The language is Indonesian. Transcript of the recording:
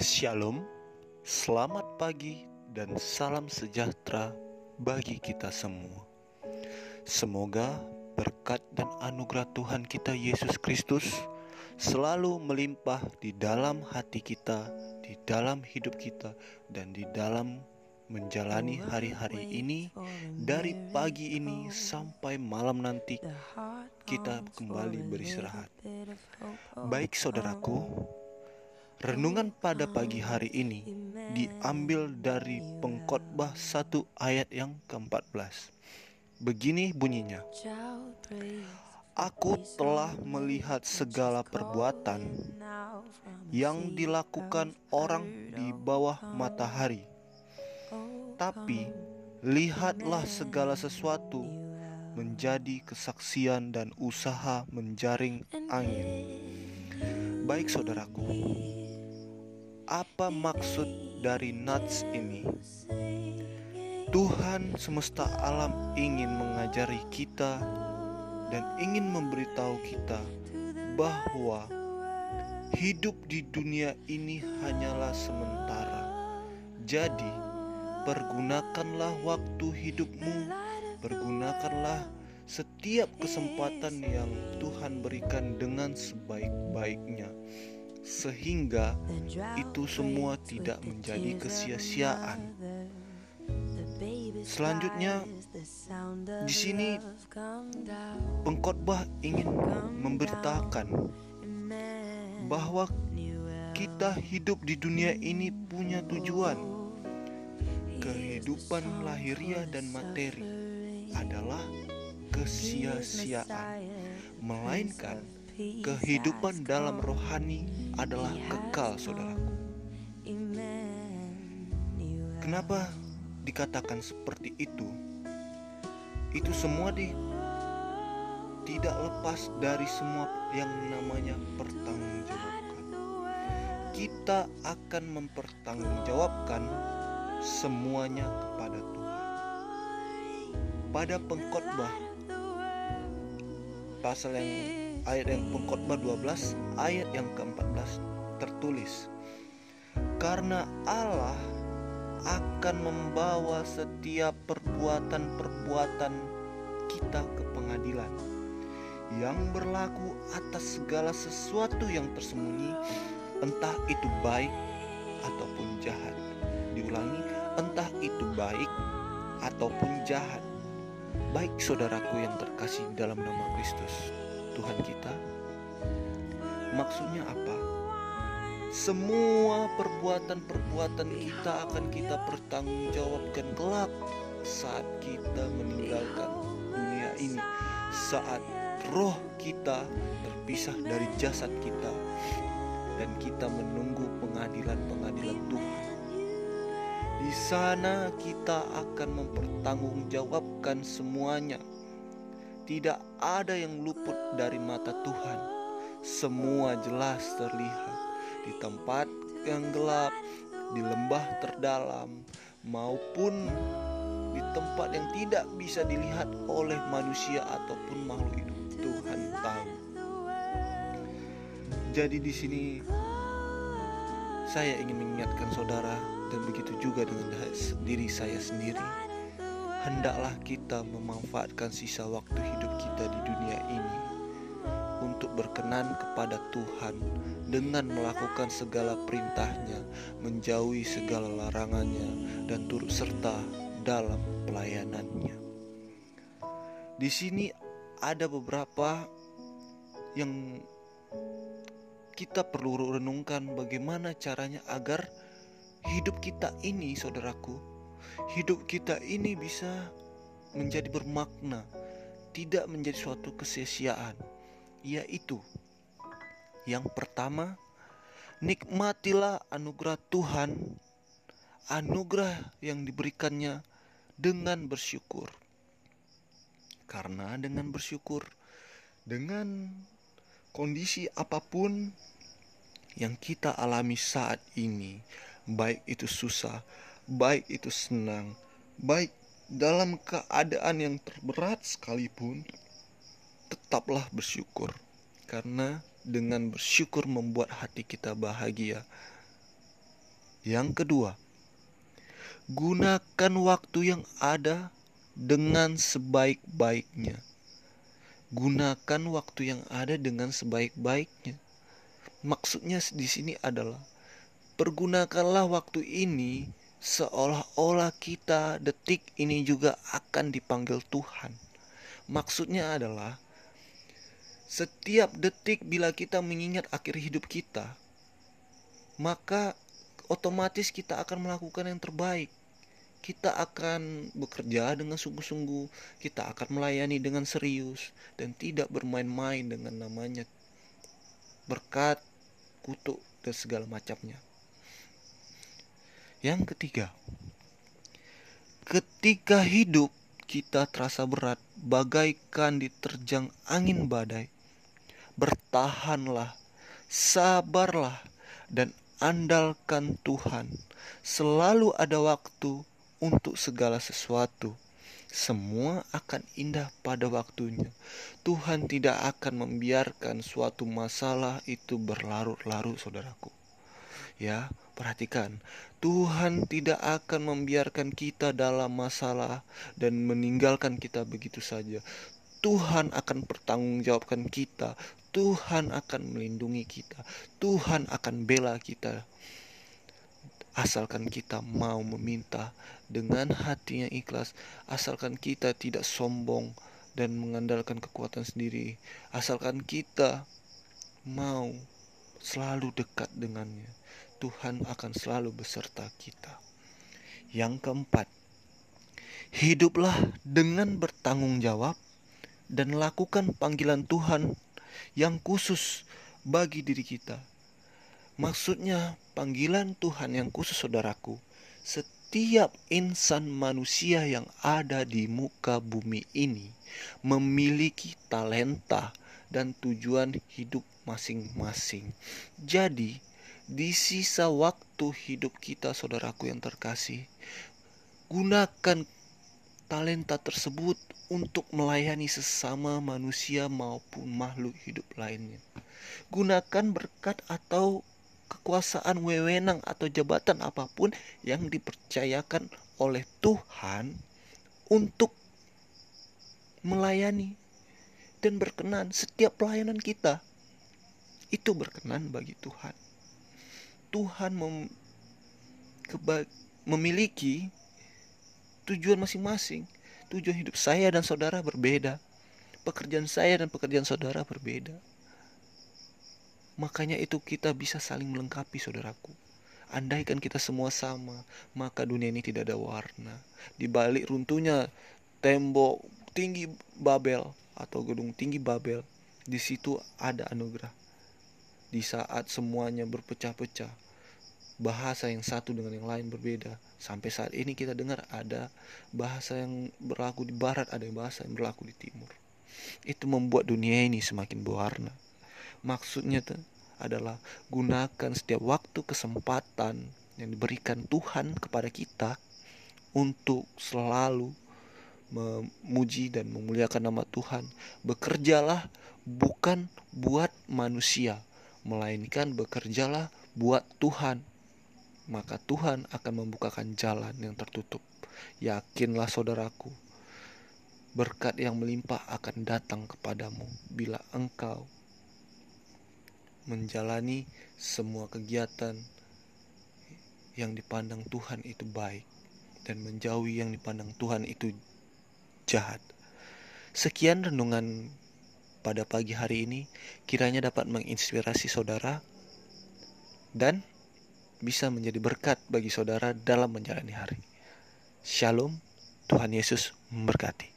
Shalom, selamat pagi, dan salam sejahtera bagi kita semua. Semoga berkat dan anugerah Tuhan kita Yesus Kristus selalu melimpah di dalam hati kita, di dalam hidup kita, dan di dalam menjalani hari-hari ini dari pagi ini sampai malam nanti kita kembali beristirahat. Baik saudaraku, Renungan pada pagi hari ini diambil dari pengkhotbah satu ayat yang ke-14. Begini bunyinya. Aku telah melihat segala perbuatan yang dilakukan orang di bawah matahari. Tapi lihatlah segala sesuatu menjadi kesaksian dan usaha menjaring angin. Baik saudaraku, apa maksud dari nats ini? Tuhan semesta alam ingin mengajari kita dan ingin memberitahu kita bahwa hidup di dunia ini hanyalah sementara. Jadi, pergunakanlah waktu hidupmu, pergunakanlah setiap kesempatan yang Tuhan berikan dengan sebaik-baiknya sehingga itu semua tidak menjadi kesia-siaan. Selanjutnya, di sini pengkhotbah ingin memberitakan bahwa kita hidup di dunia ini punya tujuan. Kehidupan lahiriah dan materi adalah kesia-siaan, melainkan kehidupan dalam rohani adalah kekal, saudaraku. Kenapa dikatakan seperti itu? Itu semua di tidak lepas dari semua yang namanya pertanggungjawabkan. Kita akan mempertanggungjawabkan semuanya kepada Tuhan. Pada pengkhotbah pasal yang ayat yang pengkhotbah 12 ayat yang ke-14 tertulis karena Allah akan membawa setiap perbuatan-perbuatan kita ke pengadilan yang berlaku atas segala sesuatu yang tersembunyi entah itu baik ataupun jahat. Diulangi entah itu baik ataupun jahat. Baik saudaraku yang terkasih dalam nama Kristus Tuhan kita? Maksudnya apa? Semua perbuatan-perbuatan kita akan kita pertanggungjawabkan kelak saat kita meninggalkan dunia ini, saat roh kita terpisah dari jasad kita dan kita menunggu pengadilan-pengadilan Tuhan. Di sana kita akan mempertanggungjawabkan semuanya tidak ada yang luput dari mata Tuhan. Semua jelas terlihat di tempat yang gelap, di lembah terdalam, maupun di tempat yang tidak bisa dilihat oleh manusia ataupun makhluk hidup. Tuhan tahu. Jadi di sini saya ingin mengingatkan saudara dan begitu juga dengan diri saya sendiri hendaklah kita memanfaatkan sisa waktu hidup kita di dunia ini untuk berkenan kepada Tuhan dengan melakukan segala perintahnya, menjauhi segala larangannya, dan turut serta dalam pelayanannya. Di sini ada beberapa yang kita perlu renungkan bagaimana caranya agar hidup kita ini, saudaraku, hidup kita ini bisa menjadi bermakna, tidak menjadi suatu kesia-siaan, yaitu yang pertama, nikmatilah anugerah Tuhan, anugerah yang diberikannya dengan bersyukur. Karena dengan bersyukur, dengan kondisi apa pun yang kita alami saat ini, baik itu susah, baik itu senang, baik dalam keadaan yang terberat sekalipun, tetaplah bersyukur, karena dengan bersyukur membuat hati kita bahagia. Yang kedua, gunakan waktu yang ada dengan sebaik-baiknya. Gunakan waktu yang ada dengan sebaik-baiknya. Maksudnya di sini adalah pergunakanlah waktu ini seolah-olah kita detik ini juga akan dipanggil Tuhan. Maksudnya adalah setiap detik bila kita mengingat akhir hidup kita, maka otomatis kita akan melakukan yang terbaik kita akan bekerja dengan sungguh-sungguh, kita akan melayani dengan serius dan tidak bermain-main dengan namanya berkat, kutuk dan segala macamnya. Yang ketiga, ketika hidup kita terasa berat bagaikan diterjang angin badai, bertahanlah, sabarlah dan andalkan Tuhan. Selalu ada waktu untuk segala sesuatu. Semua akan indah pada waktunya. Tuhan tidak akan membiarkan suatu masalah itu berlarut-larut, saudaraku. Ya, perhatikan, Tuhan tidak akan membiarkan kita dalam masalah dan meninggalkan kita begitu saja. Tuhan akan pertanggungjawabkan kita. Tuhan akan melindungi kita. Tuhan akan bela kita asalkan kita mau meminta dengan hati yang ikhlas, asalkan kita tidak sombong dan mengandalkan kekuatan sendiri, asalkan kita mau selalu dekat dengannya, Tuhan akan selalu beserta kita. Yang keempat, hiduplah dengan bertanggung jawab dan lakukan panggilan Tuhan yang khusus bagi diri kita Maksudnya panggilan Tuhan yang khusus saudaraku, setiap insan manusia yang ada di muka bumi ini memiliki talenta dan tujuan hidup masing-masing. Jadi, di sisa waktu hidup kita saudaraku yang terkasih, gunakan talenta tersebut untuk melayani sesama manusia maupun makhluk hidup lainnya. Gunakan berkat atau kekuasaan wewenang atau jabatan apa pun yang dipercayakan oleh Tuhan untuk melayani dan berkenan setiap pelayanan kita itu berkenan bagi Tuhan. Tuhan mem memiliki tujuan masing-masing. Tujuan hidup saya dan saudara berbeda. Pekerjaan saya dan pekerjaan saudara berbeda. Makanya itu kita bisa saling melengkapi saudaraku. Andaikan kita semua sama, maka dunia ini tidak ada warna. Di balik runtuhnya tembok tinggi Babel atau gedung tinggi Babel, di situ ada anugerah. Di saat semuanya berpecah-pecah, bahasa yang satu dengan yang lain berbeda. Sampai saat ini kita dengar ada bahasa yang berlaku di barat, ada bahasa yang berlaku di timur. Itu membuat dunia ini semakin berwarna. Maksudnya tuh adalah gunakan setiap waktu kesempatan yang diberikan Tuhan kepada kita untuk selalu memuji dan memuliakan nama Tuhan. Bekerjalah bukan buat manusia, melainkan bekerjalah buat Tuhan. Maka Tuhan akan membukakan jalan yang tertutup. Yakinlah saudaraku, berkat yang melimpah akan datang kepadamu bila engkau menjalani semua kegiatan yang dipandang Tuhan itu baik dan menjauhi yang dipandang Tuhan itu jahat. Sekian renungan pada pagi hari ini kiranya dapat menginspirasi saudara dan bisa menjadi berkat bagi saudara dalam menjalani hari. Shalom, Tuhan Yesus memberkati.